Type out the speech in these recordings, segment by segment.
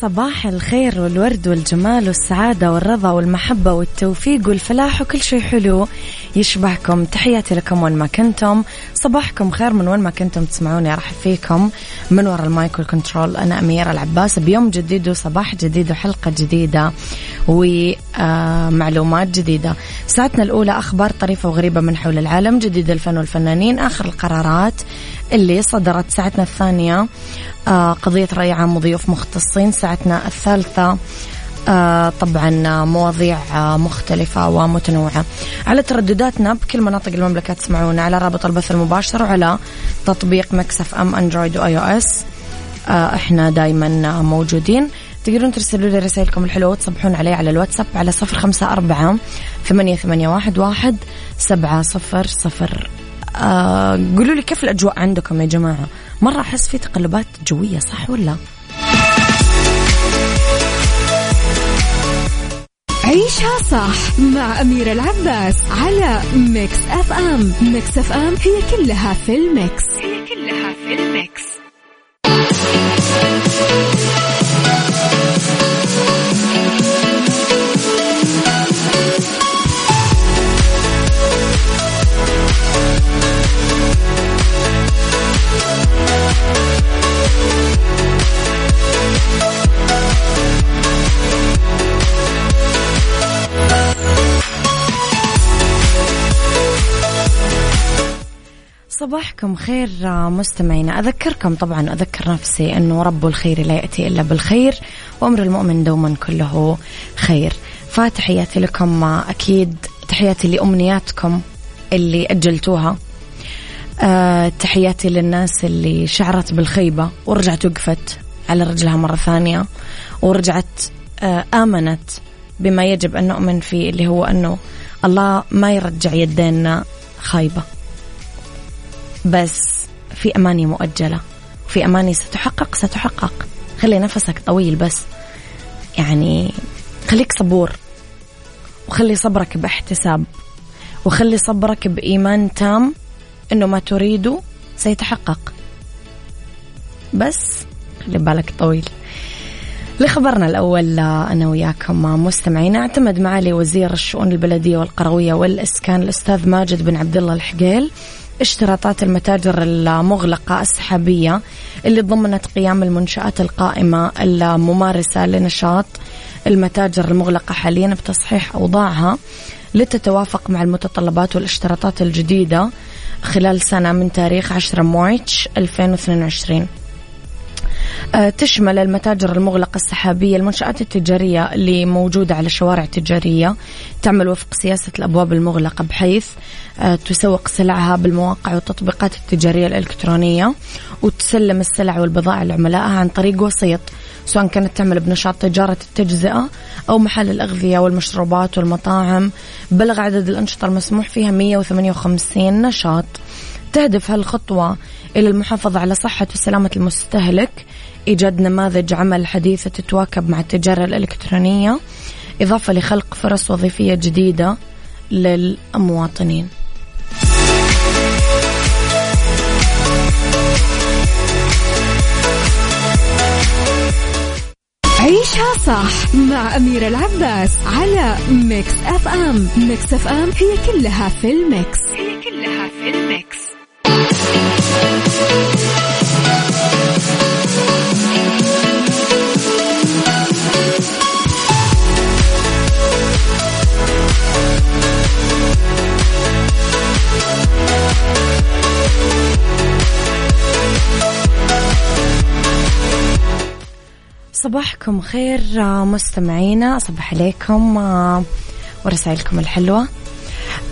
صباح الخير والورد والجمال والسعادة والرضا والمحبة والتوفيق والفلاح وكل شيء حلو. يشبهكم تحياتي لكم وين ما كنتم. صباحكم خير من وين ما كنتم تسمعوني أرحب فيكم. من وراء ال mic وال control أنا أميرة العباس. بيوم جديد وصباح جديد وحلقة جديدة ومعلومات جديدة. ساعتنا الأولى أخبار طريفة وغريبة من حول العالم. جديد الفن والفنانين آخر القرارات. اللي صدرت ساعتنا الثانية آه، قضية رأي عام وضيوف مختصين. ساعتنا الثالثة آه، طبعا مواضيع آه، مختلفة ومتنوعة. على تردداتنا بكل مناطق المملكة تسمعونا على رابط البث المباشر وعلى تطبيق Mix FM Android و iOS إحنا دايما موجودين. تقدرون ترسلوا لي رسائلكم الحلوة وتصبحون علي على الواتساب على صفر خمسة أربعة ثمانية, ثمانية واحد, واحد سبعة صفر صفر. آه قولوا لي كيف الأجواء عندكم يا جماعة؟ مرة أحس في تقلبات جوية صح ولا عيشها صح مع أميرة العباس على Mix FM. Mix FM هي كلها في ال mix. صباحكم خير مستمعينا. أذكركم طبعا أذكر نفسي أنه رب الخير لا يأتي إلا بالخير وأمر المؤمن دوما كله خير. فتحياتي لكم أكيد تحياتي لأمنياتكم اللي أجلتوها. أه تحياتي للناس اللي شعرت بالخيبة ورجعت وقفت على رجلها مرة ثانية ورجعت أه آمنت بما يجب أن نؤمن فيه اللي هو أنه الله ما يرجع يدينا خايبة. بس في أماني مؤجلة في أماني ستحقق ستحقق. خلي نفسك طويل بس. يعني خليك صبور وخلي صبرك باحتساب وخلي صبرك بإيمان تام أنه ما تريده سيتحقق. بس خلي بالك طويل. لخبرنا الأول أنا وياكم مستمعين. أعتمد معالي وزير الشؤون البلدية والقروية والإسكان الأستاذ ماجد بن عبد الله الحقيل. اشتراطات المتاجر المغلقة السحابية اللي ضمنت قيام المنشآت القائمة الممارسة لنشاط المتاجر المغلقة حاليا بتصحيح أوضاعها لتتوافق مع المتطلبات والاشتراطات الجديدة خلال سنة من تاريخ 10 مارتش 2022 آه، تشمل المتاجر المغلقة السحابية المنشآت التجارية اللي موجودة على شوارع تجارية. تعمل وفق سياسة الأبواب المغلقة بحيث آه، تسوق سلعها بالمواقع والتطبيقات التجارية الإلكترونية وتسلم السلع والبضائع لعملائها عن طريق وسيط سواء كانت تعمل بنشاط تجارة التجزئة أو محل الأغذية والمشروبات والمطاعم. بلغ عدد الأنشطة المسموح فيها 158 نشاط. تهدف هالخطوة إلى المحافظة على صحة وسلامة المستهلك إيجاد نماذج عمل حديثة تتواكب مع التجارة الإلكترونية إضافة لخلق فرص وظيفية جديدة للمواطنين. عيشها صح مع أميرة العباس على Mix FM. Mix FM هي كلها في ال mix. هي كلها في ال mix. صباحكم خير آه، مستمعينا صباح عليكم آه، ورسائلكم الحلوة.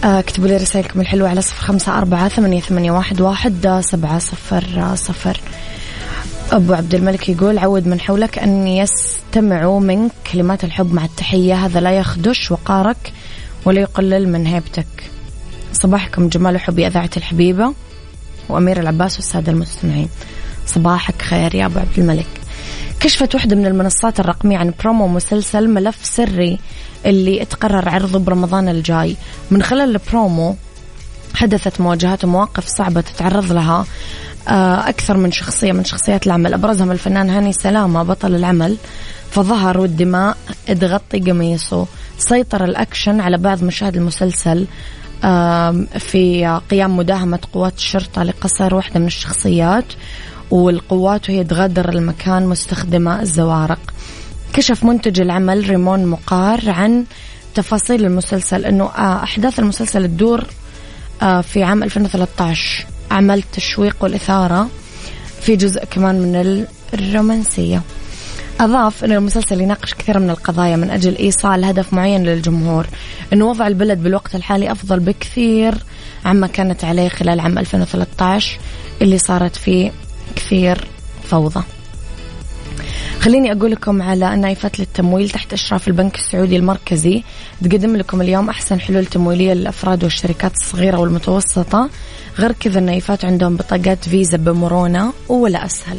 آه، اكتبوا لي رسائلكم الحلوة على صفر خمسة أربعة ثمانية, ثمانية واحد, واحد سبعة صفر صفر. أبو عبد الملك يقول عود من حولك أن يستمعوا منك كلمات الحب مع التحية. هذا لا يخدش وقارك ولا يقلل من هيبتك. صباحكم جمال وحب إذاعة الحبيبة وأمير العباس والسادة المستمعين. صباحك خير يا أبو عبد الملك. كشفت واحدة من المنصات الرقمية عن برومو مسلسل ملف سري اللي تقرر عرضه برمضان الجاي. من خلال البرومو حدثت مواجهات ومواقف صعبة تتعرض لها آه، أكثر من شخصية من شخصيات العمل. أبرزهم الفنان هاني سلامة بطل العمل. فظهر والدماء تغطي قميصه. سيطر الأكشن على بعض مشاهد المسلسل في قيام مداهمة قوات الشرطة لقصر واحدة من الشخصيات. والقوات وهي تغادر المكان مستخدمة الزوارق. كشف منتج العمل ريمون مقار عن تفاصيل المسلسل إنه آه، أحداث المسلسل تدور آه، في عام 2013 عمل تشويق والإثارة في جزء كمان من الرومانسية. أضاف أن المسلسل يناقش كثير من القضايا من أجل إيصال هدف معين للجمهور أنه وضع البلد بالوقت الحالي أفضل بكثير عما كانت عليه خلال عام 2013 اللي صارت فيه كثير فوضى. خليني أقول لكم على أن للتمويل تحت إشراف البنك السعودي المركزي. تقدم لكم اليوم أحسن حلول تمويلية للأفراد والشركات الصغيرة والمتوسطة. غير كذا النايفات عندهم بطاقات فيزا بمرونة ولا أسهل.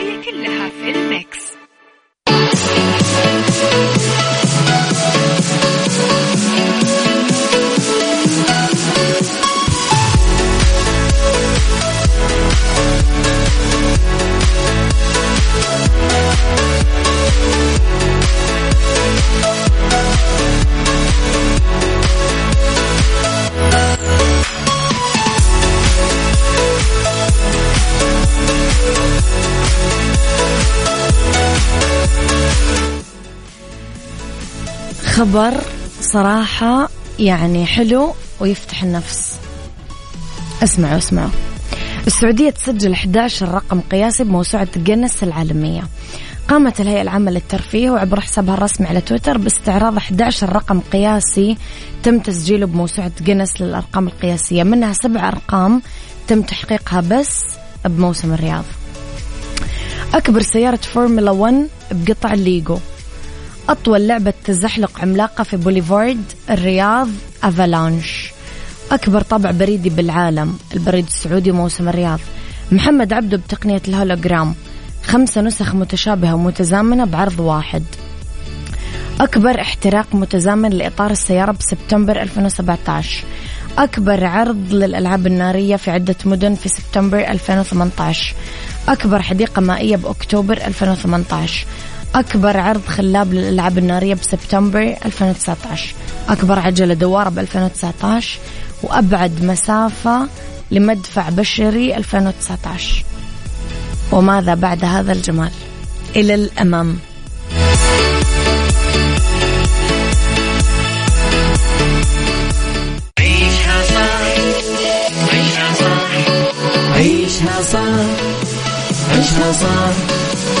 خبر صراحة يعني حلو ويفتح النفس. اسمعوا اسمعوا. السعودية تسجل 11 رقم قياسي بموسوعة جينيس العالمية. قامت الهيئة العامة للترفيه وعبر حسابها الرسمي على تويتر باستعراض 11 رقم قياسي تم تسجيله بموسوعة جينيس للأرقام القياسية. منها سبع أرقام تم تحقيقها بس بموسم الرياض. أكبر سيارة فورمولا 1 بقطع الليجو. أطول لعبة تزحلق عملاقة في بوليفارد الرياض Avalanche. أكبر طابع بريدي بالعالم البريد السعودي موسم الرياض. محمد عبده بتقنية الهولوجرام خمسة نسخ متشابهة ومتزامنة بعرض واحد. أكبر احتراق متزامن لإطار السيارة بسبتمبر 2017 أكبر عرض للألعاب النارية في عدة مدن في سبتمبر 2018 أكبر حديقة مائية بأكتوبر 2018 أكبر عرض خلاب للألعاب النارية بسبتمبر 2019 أكبر عجلة دوارة ب 2019 وأبعد مسافة لمدفع بشري 2019 وماذا بعد هذا الجمال؟ إلى الأمام. عيشها صح. عيشها صح. عيشها صح. عيشها صح.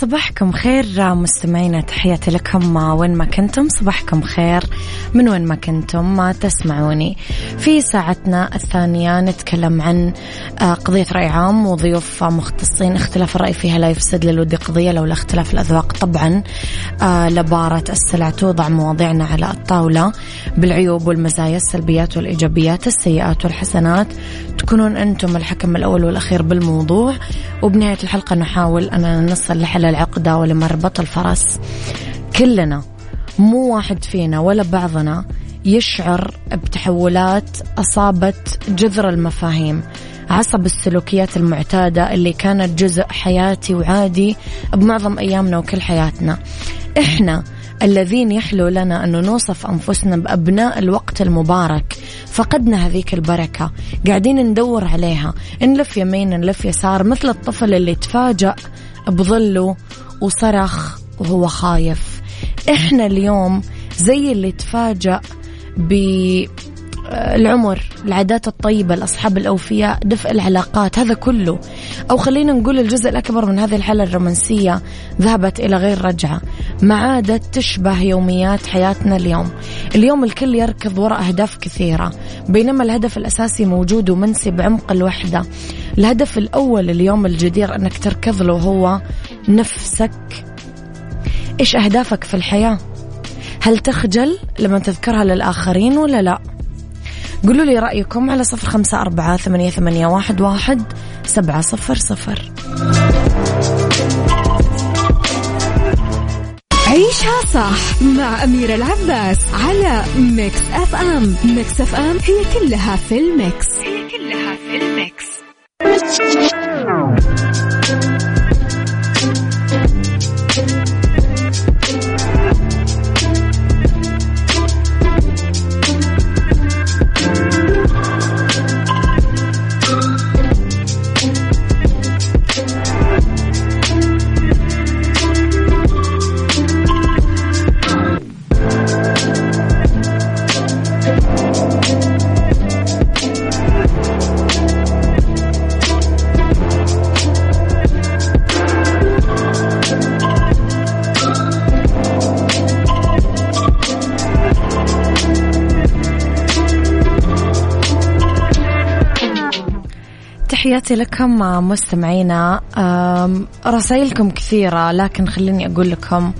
صباحكم خير مستمعينا تحياتي لكم. وين ما كنتم صباحكم خير. من وين ما كنتم ما تسمعوني. في ساعتنا الثانية نتكلم عن آه، قضية رأي عام وضيوف مختصين. اختلاف الرأي فيها لا يفسد للود قضية لولا اختلاف الأذواق طبعا. آه، لبارة السلع توضع مواضيعنا على الطاولة. بالعيوب والمزايا السلبيات والإيجابيات السيئات والحسنات. تكونون أنتم الحكم الأول والأخير بالموضوع. وبنهاية الحلقة نحاول أننا نصل لحل العقدة ولمربط الفرس. كلنا مو واحد فينا ولا بعضنا يشعر بتحولات أصابت جذر المفاهيم عصب السلوكيات المعتادة اللي كانت جزء حياتي وعادي بمعظم أيامنا وكل حياتنا. إحنا الذين يحلو لنا أن نوصف أنفسنا بأبناء الوقت المبارك فقدنا هذيك البركة. قاعدين ندور عليها نلف يمين نلف يسار مثل الطفل اللي تفاجأ بظله وصرخ وهو خايف. إحنا اليوم زي اللي تفاجأ بالعمر العادات الطيبة الأصحاب الأوفياء دفء العلاقات هذا كله. أو خلينا نقول الجزء الأكبر من هذه الحالة الرومانسية ذهبت إلى غير رجعة. ما عادت تشبه يوميات حياتنا اليوم. اليوم الكل يركض وراء أهداف كثيرة بينما الهدف الأساسي موجود ومنسي بعمق الوحدة. الهدف الأول اليوم الجدير أنك تركض له هو نفسك. إيش أهدافك في الحياة؟ هل تخجل لما تذكرها للآخرين ولا لا؟ قولوا لي رأيكم على صفر خمسة أربعة ثمانية, ثمانية واحد, واحد سبعة صفر صفر. عيشها صح مع أميرة العباس على ميكس أف أم. ميكس أف أم هي كلها في ال mix. هي كلها في الميكس. تحياتي لكم مستمعينا. رسائلكم كثيرة لكن خليني أقول لكم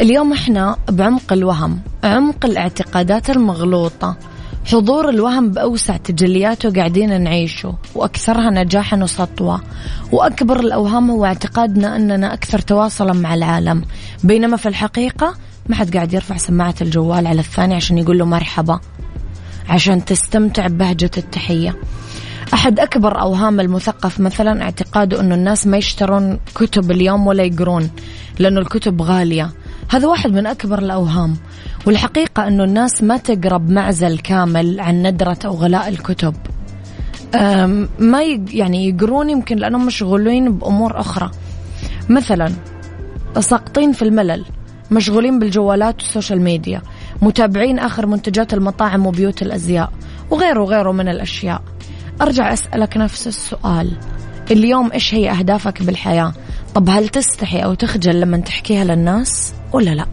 اليوم إحنا بعمق الوهم عمق الاعتقادات المغلوطة حضور الوهم بأوسع تجلياته قاعدين نعيشه وأكثرها نجاحا وسطوة وأكبر الأوهام هو اعتقادنا أننا أكثر تواصلا مع العالم. بينما في الحقيقة ما حد قاعد يرفع سماعة الجوال على الثاني عشان يقول له مرحبا عشان تستمتع ببهجة التحية. أحد أكبر أوهام المثقف مثلا اعتقاده أنه الناس ما يشترون كتب اليوم ولا يقرون لأنه الكتب غالية. هذا واحد من أكبر الأوهام. والحقيقة أنه الناس ما تقرأ بمعزل كامل عن ندرة أو غلاء الكتب. ما يعني يقرون يمكن لأنهم مشغولين بأمور أخرى. مثلا ساقطين في الملل مشغولين بالجوالات وال social media متابعين آخر منتجات المطاعم وبيوت الأزياء وغيره وغيره من الأشياء. أرجع أسألك نفس السؤال. اليوم إيش هي أهدافك بالحياة؟ طب هل تستحي أو تخجل لما تحكيها للناس ولا لا؟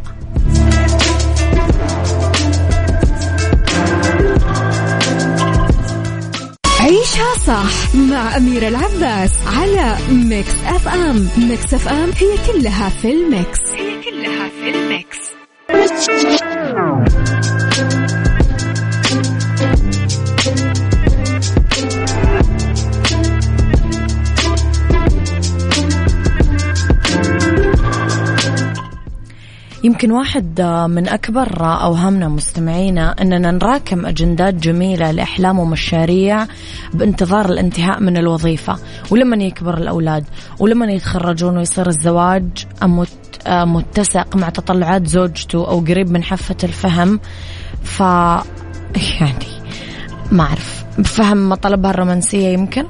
عيشها صح مع أميرة العباس على Mix FM Mix FM هي كلها في ال mix. هي كلها في الميكس. يمكن واحد من أكبر أوهامنا مستمعينا أننا نراكم أجندات جميلة لأحلام ومشاريع بانتظار الانتهاء من الوظيفة ولما يكبر الأولاد ولما يتخرجون ويصير الزواج متسق مع تطلعات زوجته أو قريب من حافة الفهم. ف يعني ما أعرف بفهم مطالبها الرومانسية يمكن؟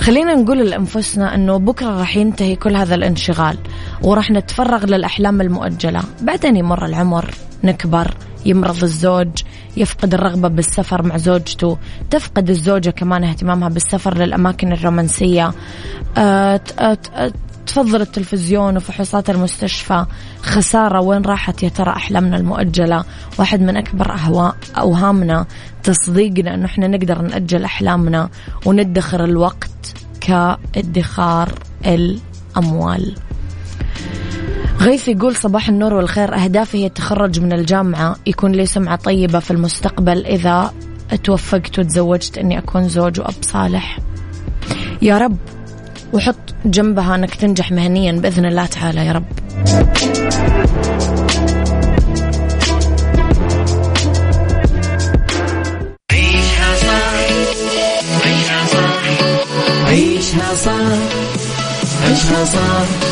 خلينا نقول لأنفسنا أنه بكرة راح ينتهي كل هذا الانشغال. وراح نتفرغ للأحلام المؤجلة. بعدين يمر العمر نكبر يمرض الزوج يفقد الرغبة بالسفر مع زوجته تفقد الزوجة كمان اهتمامها بالسفر للأماكن الرومانسية. أه تفضل التلفزيون وفحوصات المستشفى. خسارة وين راحت يا ترى أحلامنا المؤجلة؟ واحد من أكبر أهواء أوهامنا تصديقنا أنه إحنا نقدر نأجل أحلامنا وندخر الوقت كادخار الأموال. غيث يقول صباح النور والخير. أهدافي هي التخرج من الجامعة. يكون لي سمعة طيبة في المستقبل. إذا توفقت وتزوجت أني أكون زوج وأب صالح. يا رب وحط جنبها أنك تنجح مهنيا بإذن الله تعالى يا رب. عيشها صح عيشها صح عيشها صح عيشها صح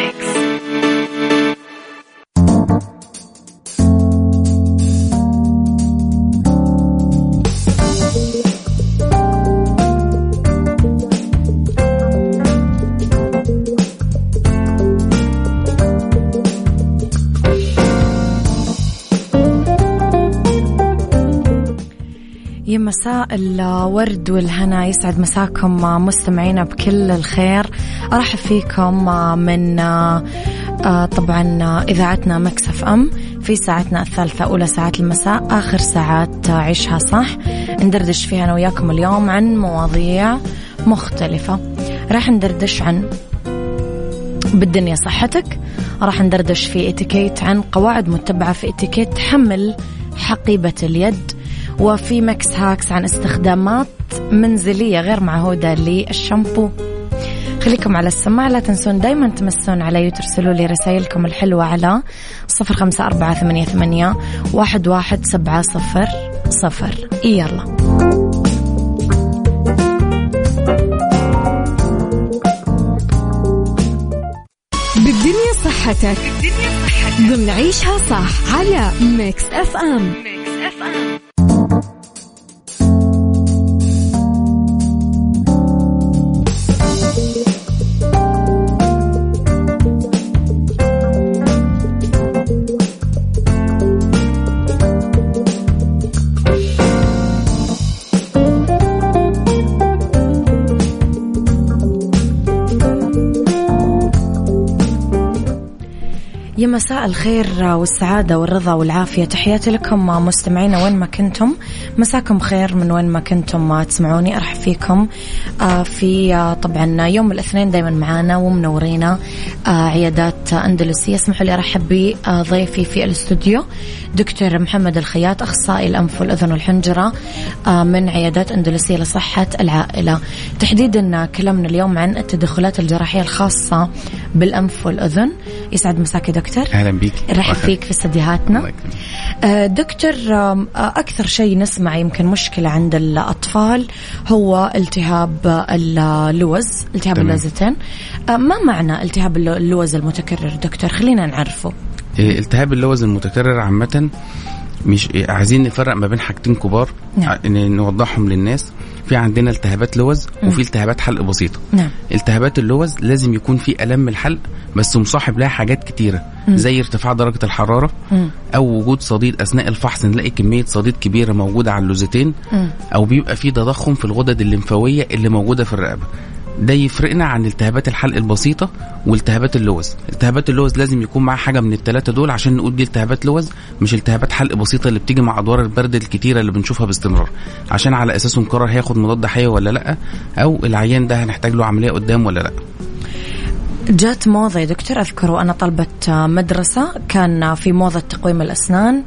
مساء الورد والهنا. يسعد مساكم مستمعينا بكل الخير. أرحب فيكم من طبعا إذاعتنا Mix FM في ساعتنا الثالثة أولى ساعات المساء آخر ساعات عيشها صح. ندردش فيها أنا وياكم اليوم عن مواضيع مختلفة. راح ندردش عن بالدنيا صحتك راح ندردش في إتيكيت عن قواعد متبعة في إتيكيت حمل حقيبة اليد. وفي Mix Hacks عن استخدامات منزلية غير معهودة للشامبو. خليكم على السماعة لا تنسون دايما تمسون علي وترسلوا لي رسائلكم الحلوة على صفر خمسة أربعة ثمانية, ثمانية واحد, واحد سبعة صفر صفر. يلا. بالدنيا صحتك. بالدنيا صحتك. ضمن عيشها صح على ميكس أف أم. ميكس أف أم. يا مساء الخير والسعادة والرضا والعافية. تحياتي لكم مستمعينا وين ما كنتم. مساكم خير من وين ما كنتم تسمعوني. أرحب فيكم. في طبعا يوم الاثنين دايما معانا ومنورينا عيادات أندلسية. اسمحوا لي أرحب بضيفي في الاستوديو دكتور محمد الخياط أخصائي الأنف والأذن والحنجرة من عيادات أندلسية لصحة العائلة. تحديدا كلامنا اليوم عن التدخلات الجراحية الخاصة بالأنف والأذن. يسعد مساك دكتور. أهلا بيك. نرحب فيك في استديوهاتنا. دكتور أكثر شيء نسمع يمكن مشكلة عند الأطفال هو التهاب اللوز التهاب. اللوزتين. ما معنى التهاب اللوز المتكرر؟ دكتور خلينا نعرفه. إيه، التهاب اللوز المتكرر عامة مش إيه، عايزين نفرق ما بين حاجتين كبار نعم. نوضحهم للناس. في عندنا التهابات لوز وفي التهابات حلق بسيطة. نعم. التهابات اللوز لازم يكون في ألم الحلق بس مصاحب لها حاجات كتيرة زي ارتفاع درجة الحرارة أو وجود صديد. أثناء الفحص نلاقي كمية صديد كبيرة موجودة على اللوزتين أو بيبقى في تضخم في الغدد الليمفاوية اللي موجودة في الرقبة. ده يفرقنا عن التهابات الحلق البسيطة والتهابات اللوز. التهابات اللوز لازم يكون معاه حاجة من الثلاثه دول عشان نقول دي التهابات لوز مش التهابات حلق بسيطة اللي بتيجي مع أدوار البرد الكتيرة اللي بنشوفها باستمرار. عشان على اساسه نقرر هياخد مضاد حيوي ولا لأ أو العيان ده هنحتاج له عملية قدام ولا لأ. جات موضة يا دكتور أذكر وأنا طلبة مدرسة كان في موضة تقويم الأسنان.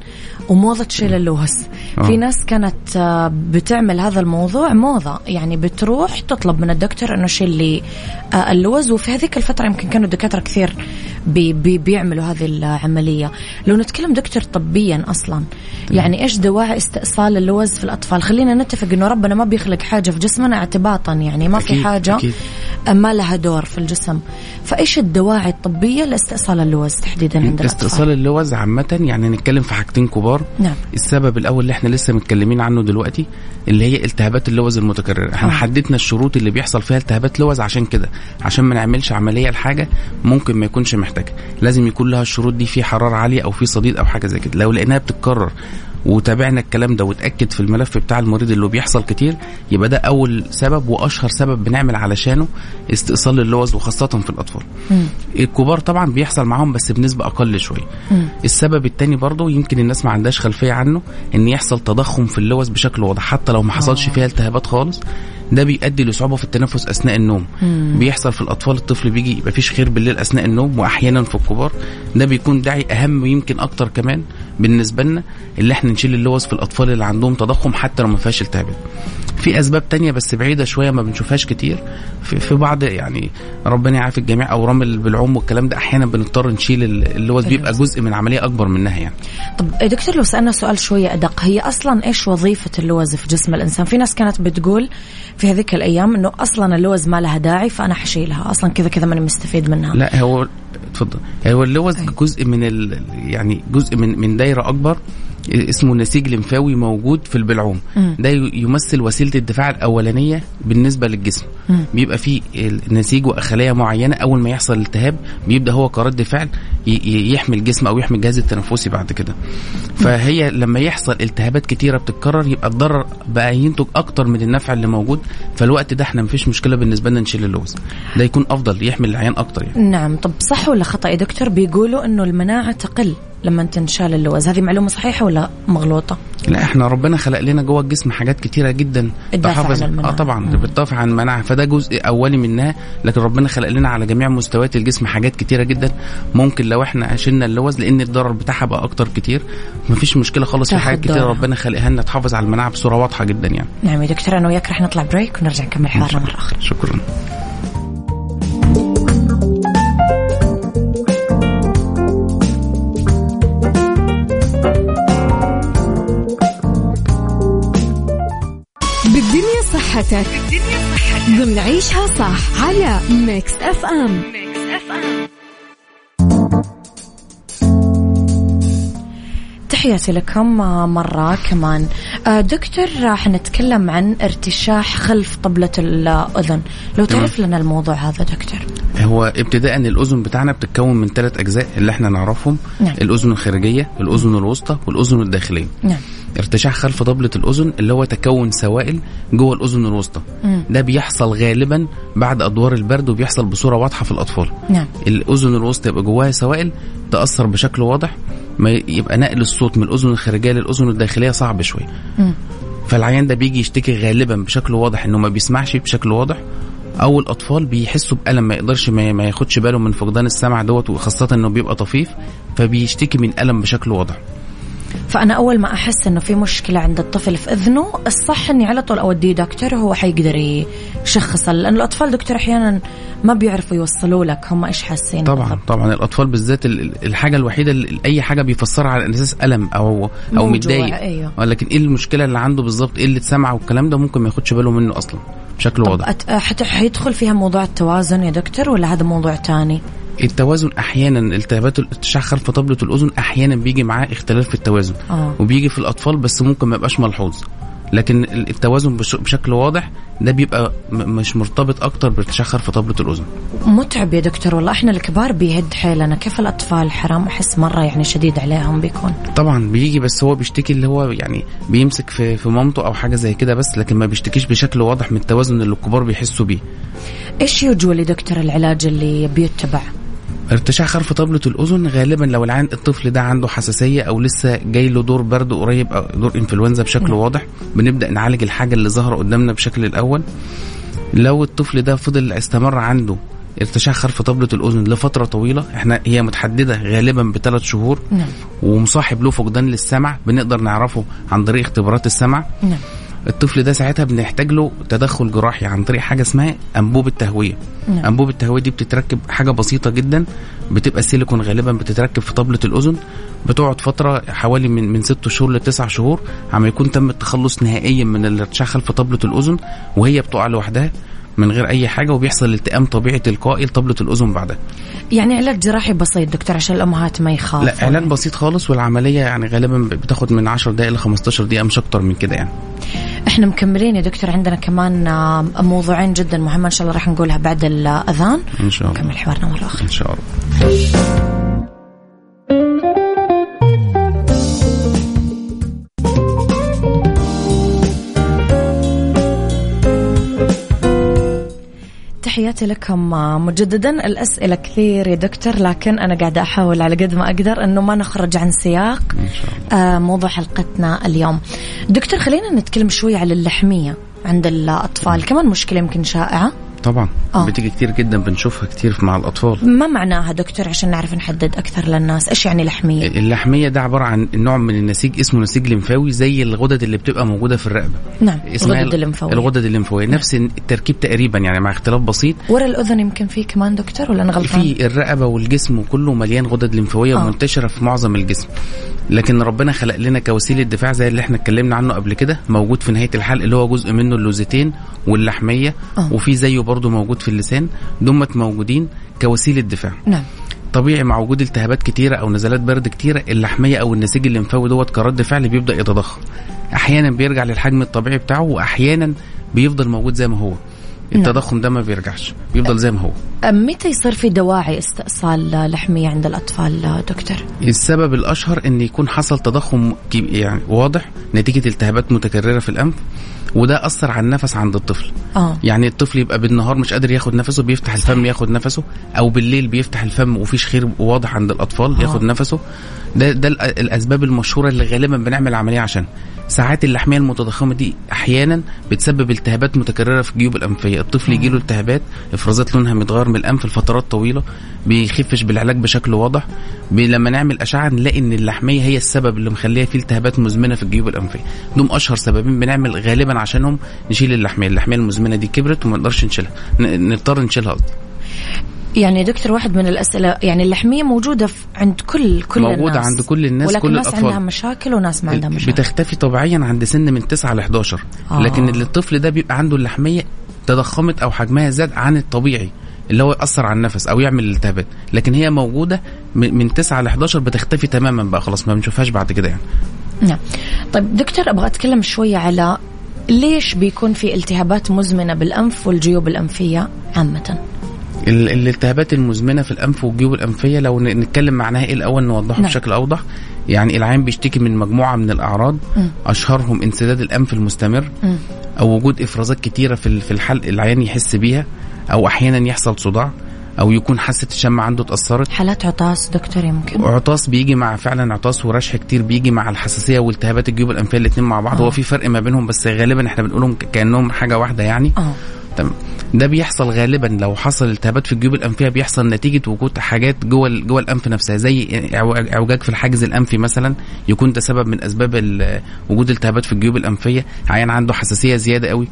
وموضة شيل اللوز في آه. ناس كانت آه، بتعمل هذا الموضوع موضة. يعني بتروح تطلب من الدكتور أنه شيل لي آه، اللوز. وفي هذيك الفترة يمكن كانوا الدكاترة كثير بي بي بيعملوا هذه العملية. لو نتكلم دكتور طبيا أصلا يعني إيش دواعي استئصال اللوز في الأطفال؟ خلينا نتفق أنه ربنا ما بيخلق حاجة في جسمنا اعتباطا. يعني ما في حاجة أكيد. ما لها دور في الجسم. فإيش الدواعي الطبية لاستئصال اللوز تحديدا عند استئصال الاطفال اللوز عامة يعني نتكلم في حاجتين كبار. نعم. السبب الأول اللي إحنا لسه متكلمين عنه دلوقتي اللي هي التهابات اللوز المتكررة. إحنا آه. حددنا الشروط اللي بيحصل فيها التهابات لوز عشان كده. عشان ما نعملش عملية لحاجة ممكن ما يكونش محتاجة لازم يكون لها الشروط دي في حرارة عالية أو في صديد أو حاجة زي كده. لو لقيناها بتتكرر وتابعنا الكلام ده وتأكد في الملف بتاع المريض اللي بيحصل كتير يبقى ده أول سبب وأشهر سبب بنعمل علشانه استئصال اللوز وخاصة في الأطفال مم. الكبار طبعا بيحصل معاهم بس بنسبة أقل شوية. السبب التاني برضه يمكن الناس ما عندهاش خلفية عنه إن يحصل تضخم في اللوز بشكل واضح حتى لو ما حصلش آه. فيها التهابات خالص ده بيؤدي لصعوبة في التنفس أثناء النوم. مم. بيحصل في الأطفال الطفل بيجي يبقى فيش خير بالليل أثناء النوم وأحيانا في الكبار. ده بيكون داعي أهم يمكن أكتر كمان بالنسبة لنا اللي إحنا نشيل اللوز في الأطفال اللي عندهم تضخم حتى لو ما فيهاش التهابات في أسباب تانية بس بعيدة شوية ما بنشوفهاش كتير. في, في بعض يعني ربنا يعافي الجميع اورام بالعوم والكلام ده أحيانا بنضطر نشيل اللوز بيبقى. جزء من عملية أكبر منها يعني. طب دكتور لو سألنا سؤال شوية أدق هي أصلا إيش وظيفة اللوز في جسم الإنسان؟ في ناس كانت بتقول في هذيك الأيام إنه أصلا اللوز ما لها داعي فأنا حشيلها. أصلا كذا كذا ماني مستفيد منها. لا هو اتفضل. هو اللوز أيوة. جزء من ال... يعني جزء من من دايرة أكبر. اسمه نسيج لمفاوي موجود في البلعوم. مم. ده يمثل وسيلة الدفاع الأولانية بالنسبة للجسم. مم. بيبقى فيه نسيج وخلايا معينة. أول ما يحصل التهاب بيبدأ هو كرد فعل يحمي الجسم أو يحمي الجهاز التنفسي بعد كده. فهي لما يحصل التهابات كتيرة بتتكرر يبقى الضرر بقى ينتج أكتر من النفع اللي موجود. فالوقت ده إحنا مفيش مشكلة بالنسبة لنا نشيل اللوز. ده يكون أفضل يحمي العيان أكتر يعني. نعم. طب صح ولا خطأ يا دكتور؟ بيقولوا إنه المناعة تقل. لما تنشال اللوز. هذه معلومة صحيحة ولا مغلوطة؟ لا إحنا ربنا خلق لنا جوه الجسم حاجات كتيرة جدا. المناعة. آه طبعا. بتدافع عن المناعة. فده جزء أولي منها لكن ربنا خلق لنا على جميع مستويات الجسم حاجات كتيرة جدا. ممكن لو إحنا شلنا اللوز لأن الضرر بتاعها بقى أكتر كتير. مفيش مشكلة خالص في حاجات دورها. ربنا خلقها لنا تحافظ على المناعة بصورة واضحة جدا يعني. نعم يا دكتور أنا وياك رح نطلع break ونرجع نكمل حوارنا مرة أخرى. شكرا. صحتك ضمن عيشها صح على Mix FM تحياتي لكم مرة كمان. آه، دكتور راح نتكلم عن ارتشاح خلف طبلة الأذن. لو. تعرف لنا الموضوع هذا دكتور. هو ابتداء الأذن بتاعنا بتتكون من ثلاث أجزاء اللي إحنا نعرفهم. نعم. الأذن الخارجية الأذن الوسطى والأذن الداخلية. نعم. ارتشاح خلف ضبلة الأذن اللي هو تكون سوائل جوه الأذن الوسطى. ده بيحصل غالبا بعد أدوار البرد وبيحصل بصورة واضحة في الأطفال. نعم. الأذن الوسطى يبقى جواها سوائل تأثر بشكل واضح ما يبقى نقل الصوت من الأذن الخارجية للأذن الداخلية صعب شوية. فالعيان ده بيجي يشتكي غالبا بشكل واضح إنه ما بيسمعش بشكل واضح أو الأطفال بيحسوا بألم ما يقدرش ما ما ياخدش باله من فقدان السمع دوت وخاصة إنه بيبقى طفيف فبيشتكي من ألم بشكل واضح. فأنا أول ما أحس إنه في مشكلة عند الطفل في إذنه الصح إني على طول أوديه دكتور هو حيقدر يشخص لأن الأطفال دكتور أحيانا ما بيعرفوا يوصلوا لك هم إيش حاسين طبعا بالضبط. طبعا الأطفال بالذات ال- ال- الحاجة الوحيدة اللي أي حاجة بيفسرها على أساس ألم أو أو متضايق أيوه. ولكن إيه المشكلة اللي عنده بالظبط إيه اللي اتسمع والكلام ده ممكن ما ياخدش باله منه أصلا بشكل واضح. حيدخل فيها موضوع التوازن يا دكتور ولا هذا موضوع تاني؟ التوازن أحيانا التهابات الارتشاح خلف طبلة الأذن أحيانا بيجي معاه اختلاف في التوازن. آه. وبيجي في الأطفال بس ممكن ما يبقاش ملحوظ. لكن التوازن بش- بشكل واضح ده بيبقى مش مرتبط أكتر بارتشاح خرف طبلة الأذن. متعب يا دكتور والله. إحنا الكبار بيهد حيلنا. كيف الأطفال؟ حرام. أحس مرة يعني شديد عليهم بيكون. طبعا بيجي بس هو بيشتكي اللي هو يعني بيمسك في في مامته أو حاجة زي كده بس لكن ما بيشتكيش بشكل واضح من التوازن اللي الكبار بيحسوا بيه. إيش يوجولي دكتور العلاج اللي بيتبع؟ ارتشاح خرف طبلة الأذن غالبا لو العين الطفل ده عنده حساسية أو لسه جاي له دور برد قريب أو دور إنفلونزا بشكل واضح بنبدأ نعالج الحاجة اللي ظاهرة قدامنا بشكل الأول. لو الطفل ده فضل استمر عنده ارتشاح خرف طبلة الأذن لفترة طويلة إحنا هي متحددة غالبا بثلاث شهور نعم. ومصاحب له فقدان للسمع بنقدر نعرفه عن طريق اختبارات السمع. نعم. الطفل ده ساعتها بنحتاج له تدخل جراحي عن طريق حاجة اسمها انبوب التهويه نعم. انبوب التهويه دي بتتركب حاجة بسيطة جدا بتبقى سيليكون غالبا بتتركب في طبلة الأذن بتقعد فترة حوالي من من ست شهور لتسع شهور عما يكون تم التخلص نهائيا من الارتشاح خلف طبلة الأذن وهي بتقع لوحدها من غير أي حاجة وبيحصل التئام طبيعي تلقائي لطبلة الأذن بعدها. يعني علاج جراحي بسيط دكتور عشان الأمهات ما يخافوا؟ لا علاج بسيط خالص والعملية يعني غالبا بتاخد من 10 دقائق ل 15 دقيقة مش أكتر من كده يعني. إحنا مكملين يا دكتور عندنا كمان آه، موضوعين جدا مهمة إن شاء الله راح نقولها بعد الأذان. إن شاء الله. نكمل حوارنا مرة أخرى. إن شاء الله. تحياتي لكم مجددا. الأسئلة كثير يا دكتور لكن أنا قاعدة أحاول على قد ما أقدر أنه ما نخرج عن سياق آه، موضوع حلقتنا اليوم. دكتور خلينا نتكلم شوي على اللحمية عند الأطفال. كمان مشكلة يمكن شائعة. طبعا. آه. بتيجي كتير جدا بنشوفها كتير مع الأطفال. ما معناها دكتور عشان نعرف نحدد أكثر للناس؟ إيش يعني لحمية؟ اللحمية ده عبارة عن نوع من النسيج اسمه نسيج لمفاوي زي الغدد اللي بتبقى موجودة في الرقبة. نعم الغدد الليمفاوية الغدد الليمفاويه نفس التركيب تقريبا يعني مع اختلاف بسيط. ورا الأذن يمكن فيه كمان دكتور ولا أنا غلطان؟ في الرقبة والجسم كله مليان غدد لمفاويه آه. ومنتشره في معظم الجسم. لكن ربنا خلق لنا كوسيلة دفاع زي اللي إحنا اتكلمنا عنه قبل كده موجود في نهاية الحلق اللي هو جزء منه اللوزتين واللحمية آه. وفي زيه برضه موجود في اللسان دمت موجودين كوسيلة دفاع. نعم. طبيعي مع وجود التهابات كتيرة أو نزلات برد كتيرة اللحمية أو النسيج الليمفاوي دوت كرد فعل بيبدأ يتضخم. أحيانا بيرجع للحجم الطبيعي بتاعه وأحيانا بيفضل موجود زي ما هو. التضخم ده ما بيرجعش بيفضل زي ما هو. متى يصير في دواعي استئصال لحمية عند الأطفال آه، دكتور؟ السبب الأشهر إن يكون حصل تضخم يعني واضح نتيجة التهابات متكررة في الأنف وده أثر على النفس عند الطفل. آه. يعني الطفل يبقى بالنهار مش قادر ياخد نفسه بيفتح الفم ياخد نفسه أو بالليل بيفتح الفم وفيش خير واضح عند الأطفال آه. ياخد نفسه. ده ده الأ- الأسباب المشهورة اللي غالبا بنعمل عملية عشان. ساعات اللحمية المتضخمة دي أحيانا بتسبب التهابات متكررة في الجيوب الأنفية. الطفل يجي له التهابات إفرازات لونها متغير من الانف لفترات طويلة بيخفش بالعلاج بشكل واضح لما نعمل أشعة نلاقي إن اللحمية هي السبب اللي مخليها فيه التهابات مزمنة في الجيوب الأنفية دول أشهر سببين بنعمل غالبا عشانهم نشيل اللحمية اللحمية المزمنة دي كبرت وما نقدرش نشيلها نضطر نشيلها قصدي. يعني دكتور واحد من الأسئلة يعني اللحمية موجودة في عند كل كل موجودة الناس عند كل الناس، ولكن كل ناس الأطفال. عندها مشاكل وناس ما عندها مشاكل بتختفي طبيعيا عند سن من 9 ل 11 آه. لكن الطفل ده بيبقى عنده اللحمية تضخمت أو حجمها زاد عن الطبيعي اللي هو يأثر على النفس أو يعمل التهابات. لكن هي موجودة من من 9 ل 11 بتختفي تماما بقى خلاص ما بنشوفهاش بعد كده يعني. نعم. طيب دكتور أبغى أتكلم شوية على ليش بيكون في التهابات مزمنة بالأنف والجيوب الأنفية عامة؟ ال- الالتهابات المزمنة في الأنف والجيوب الأنفية لو نتكلم معناها إيه الأول؟ نوضحه نعم. بشكل أوضح. يعني العين بيشتكي من مجموعة من الأعراض مم. أشهرهم انسداد الأنف المستمر مم. أو وجود إفرازات كتيرة في في الحلق العيان يحس بيها. أو أحيانا يحصل صداع أو يكون حاسة الشم عنده اتأثرت. حالات عطاس دكتور يمكن عطاس بيجي مع فعلا عطاس ورشح كتير بيجي مع الحساسية والتهابات الجيوب الأنفية الاثنين مع بعض. آه. هو في فرق ما بينهم بس غالبا إحنا بنقولهم كأنهم حاجة واحدة يعني. آه. تمام ده بيحصل غالبا. لو حصل التهابات في الجيوب الأنفية بيحصل نتيجة وجود حاجات جوه جوه الأنف نفسها. زي إعوجاج في الحاجز الأنفي مثلا يكون ده سبب من أسباب وجود التهابات في الجيوب الأنفية. عيان عنده حساسية زيادة قوي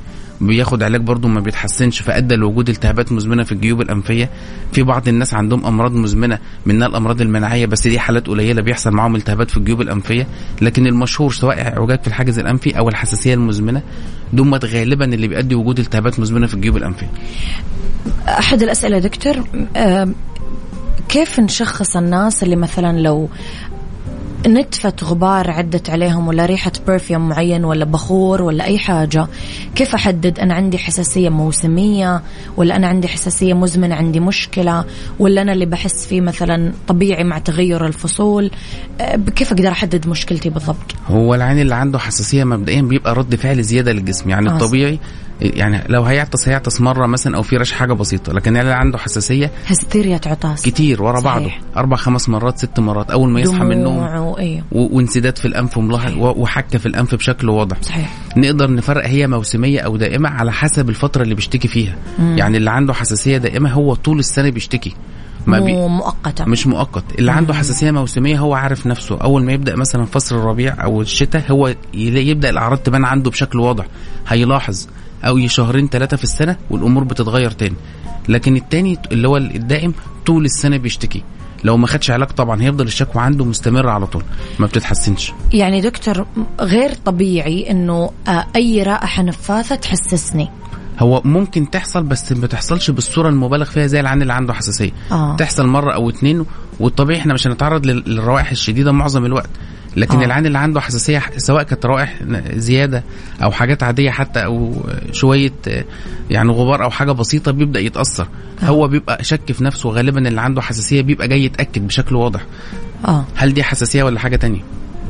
بياخد علاج برضه ما بيتحسنش فأدى لوجود التهابات مزمنة في الجيوب الأنفية. في بعض الناس عندهم أمراض مزمنة منها الأمراض المناعية بس دي حالات قليلة بيحصل معاهم التهابات في الجيوب الأنفية. لكن المشهور سواء اعوجاج في الحاجز الأنفي أو الحساسية المزمنة دمت غالبا اللي بيؤدي وجود التهابات مزمنة في الجيوب الأنفية. أحد الأسئلة دكتور آه، كيف نشخص الناس اللي مثلا لو نتفة غبار عدت عليهم ولا ريحة برفيوم معين ولا بخور ولا أي حاجة. كيف أحدد أنا عندي حساسية موسمية ولا أنا عندي حساسية مزمنة عندي مشكلة ولا أنا اللي بحس فيه مثلا طبيعي مع تغير الفصول؟ أه، كيف أقدر أحدد مشكلتي بالضبط؟ هو العين اللي عنده حساسية مبدئيا بيبقى رد فعل زيادة للجسم يعني آه. الطبيعي يعني لو هيعطس هيعطس مرة مثلا أو في رش حاجة بسيطة لكن اللي عنده حساسية هستيريا عطاس كتير ورا بعضه. صحيح. أربع خمس مرات ست مرات أول ما يصحى من النوم. وإيه و- وانسداد في الأنف وملاحظ وحكة في الأنف بشكل واضح. صحيح. نقدر نفرق هي موسمية أو دائمة على حسب الفترة اللي بيشتكي فيها. مم. يعني اللي عنده حساسية دائمة هو طول السنة بيشتكي. ما بي مؤقتة مش مؤقت. اللي عنده حساسية موسمية هو عارف نفسه. أول ما يبدأ مثلا فصل الربيع أو الشتاء هو يبدأ الأعراض تبان عنده بشكل واضح. هيلاحظ. أو شهرين ثلاثة في السنة والأمور بتتغير تاني. لكن التاني اللي هو الدائم طول السنة بيشتكي. لو ما خدش علاج طبعا هيفضل الشكوى عنده مستمره على طول. ما بتتحسنش. يعني دكتور غير طبيعي إنه آه، أي رائحة نفاثة تحسسني. هو ممكن تحصل بس ما تحصلش بالصورة المبالغ فيها زي العين اللي عنده حساسية. آه. تحصل مرة أو اتنين والطبيعي إحنا مش هنتعرض لل- للروائح الشديدة معظم الوقت. لكن آه. آه. العين اللي عنده حساسية سواء كانت روائح زيادة أو حاجات عادية حتى أو شوية آه، يعني غبار أو حاجة بسيطة بيبدأ يتأثر آه. آه. هو بيبقى شك في نفسه غالبا اللي عنده حساسية بيبقى جاي يتأكد بشكل واضح آه هل دي حساسية ولا حاجة تانية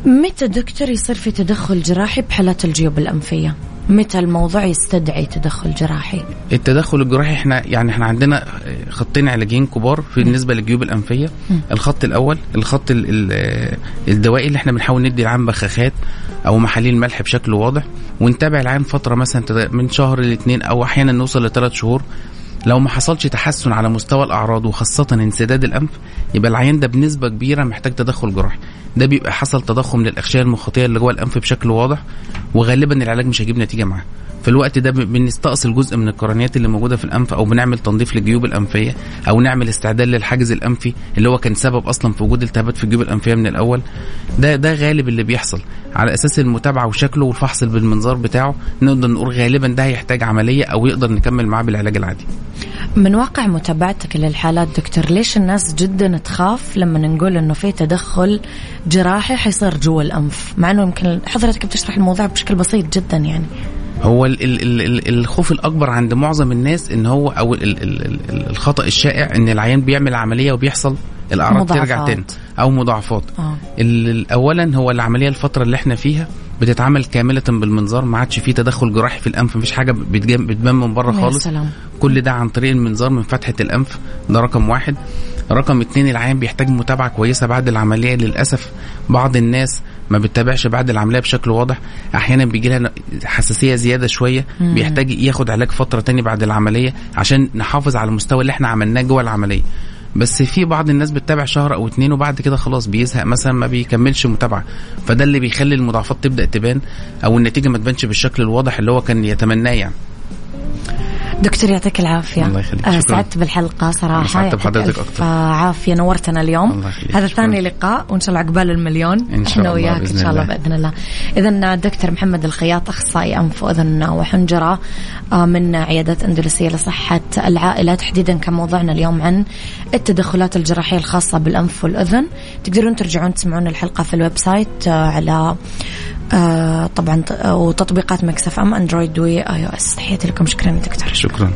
متى دكتور يصير في تدخل جراحي بحالات الجيوب الأنفية متى الموضوع يستدعي تدخل جراحي؟ التدخل الجراحي إحنا يعني إحنا عندنا خطين علاجيين كبار في بالنسبة للجيوب الأنفية. مم. الخط الأول الخط ال- ال- الدوائي اللي إحنا بنحاول ندي العام بخاخات أو محاليل ملح بشكل واضح ونتابع العام فترة مثلا من شهر لاثنين أو أحيانا نوصل لثلاث شهور لو ما حصلش تحسن على مستوى الأعراض وخاصة انسداد الأنف يبقى العيان ده بنسبة كبيرة محتاج تدخل جراحي. ده بيبقى حصل تضخم للاغشيه المخاطية اللي جوه الأنف بشكل واضح وغالبا العلاج مش هيجيب نتيجة معاه. في الوقت ده بنستأصل جزء من القرنيات اللي موجودة في الأنف أو بنعمل تنظيف للجيوب الأنفية أو نعمل استعداد للحاجز الأنفي اللي هو كان سبب أصلا في وجود التهابات في الجيوب الأنفية من الأول. ده ده غالب اللي بيحصل على أساس المتابعة وشكله والفحص بالمنظار بتاعه. نقدر نقول غالبا ده هيحتاج عملية أو يقدر نكمل معاه بالعلاج العادي. من واقع متابعتك للحالات دكتور ليش الناس جدا تخاف لما نقول إنه في تدخل جراحي حيصير جوا الأنف؟ مع إنه يمكن حضرتك بتشرح الموضوع بشكل بسيط جدا يعني. هو ال ال ال ال الخوف الأكبر عند معظم الناس إن هو أو ال ال ال ال الخطأ الشائع إن العيان بيعمل عملية وبيحصل الأعراض ترجع. تاني أو مضاعفات. ال- اولا هو العملية الفترة اللي إحنا فيها بتتعمل كاملة بالمنظار ما عادش فيه تدخل جراحي في الأنف مفيش حاجة بتجم- بتبان من بره خالص. سلام. كل ده عن طريق المنظار من فتحة الأنف ده رقم واحد. رقم اتنين العيان بيحتاج متابعة كويسة بعد العملية للأسف بعض الناس ما بتتابعش بعد العملية بشكل واضح أحيانا بيجي لها حساسية زيادة شوية مم. بيحتاج ياخد علاج فترة تاني بعد العملية عشان نحافظ على المستوى اللي إحنا عملناه جوه العملية. بس في بعض الناس بتتابع شهر أو اتنين وبعد كده خلاص بيزهق مثلا ما بيكملش متابعة. فده اللي بيخلي المضاعفات تبدأ تبان أو النتيجة ما تبانش بالشكل الواضح اللي هو كان يتمناه يعني. دكتور يعطيك العافية الله يخليك. آه، شكراً. سعدت بالحلقة صراحة سعدت بحضرتك أكتر. عافية نورتنا اليوم الله. هذا شكراً. ثاني لقاء وإن شاء الله عقبال المليون إن شاء إحنا الله وياك إن شاء الله. بإذن الله إذا الدكتور محمد الخياط أخصائي أنف وأذن وحنجرة آه، من عيادات أندلسية لصحة العائلة تحديدا كان موضوعنا اليوم عن التدخلات الجراحية الخاصة بالأنف والأذن تقدرون ترجعون تسمعون الحلقة في ال website آه، على آه، طبعا وتطبيقات Mix FM Android و iOS تحياتي لكم شكرا دكتور شكرا.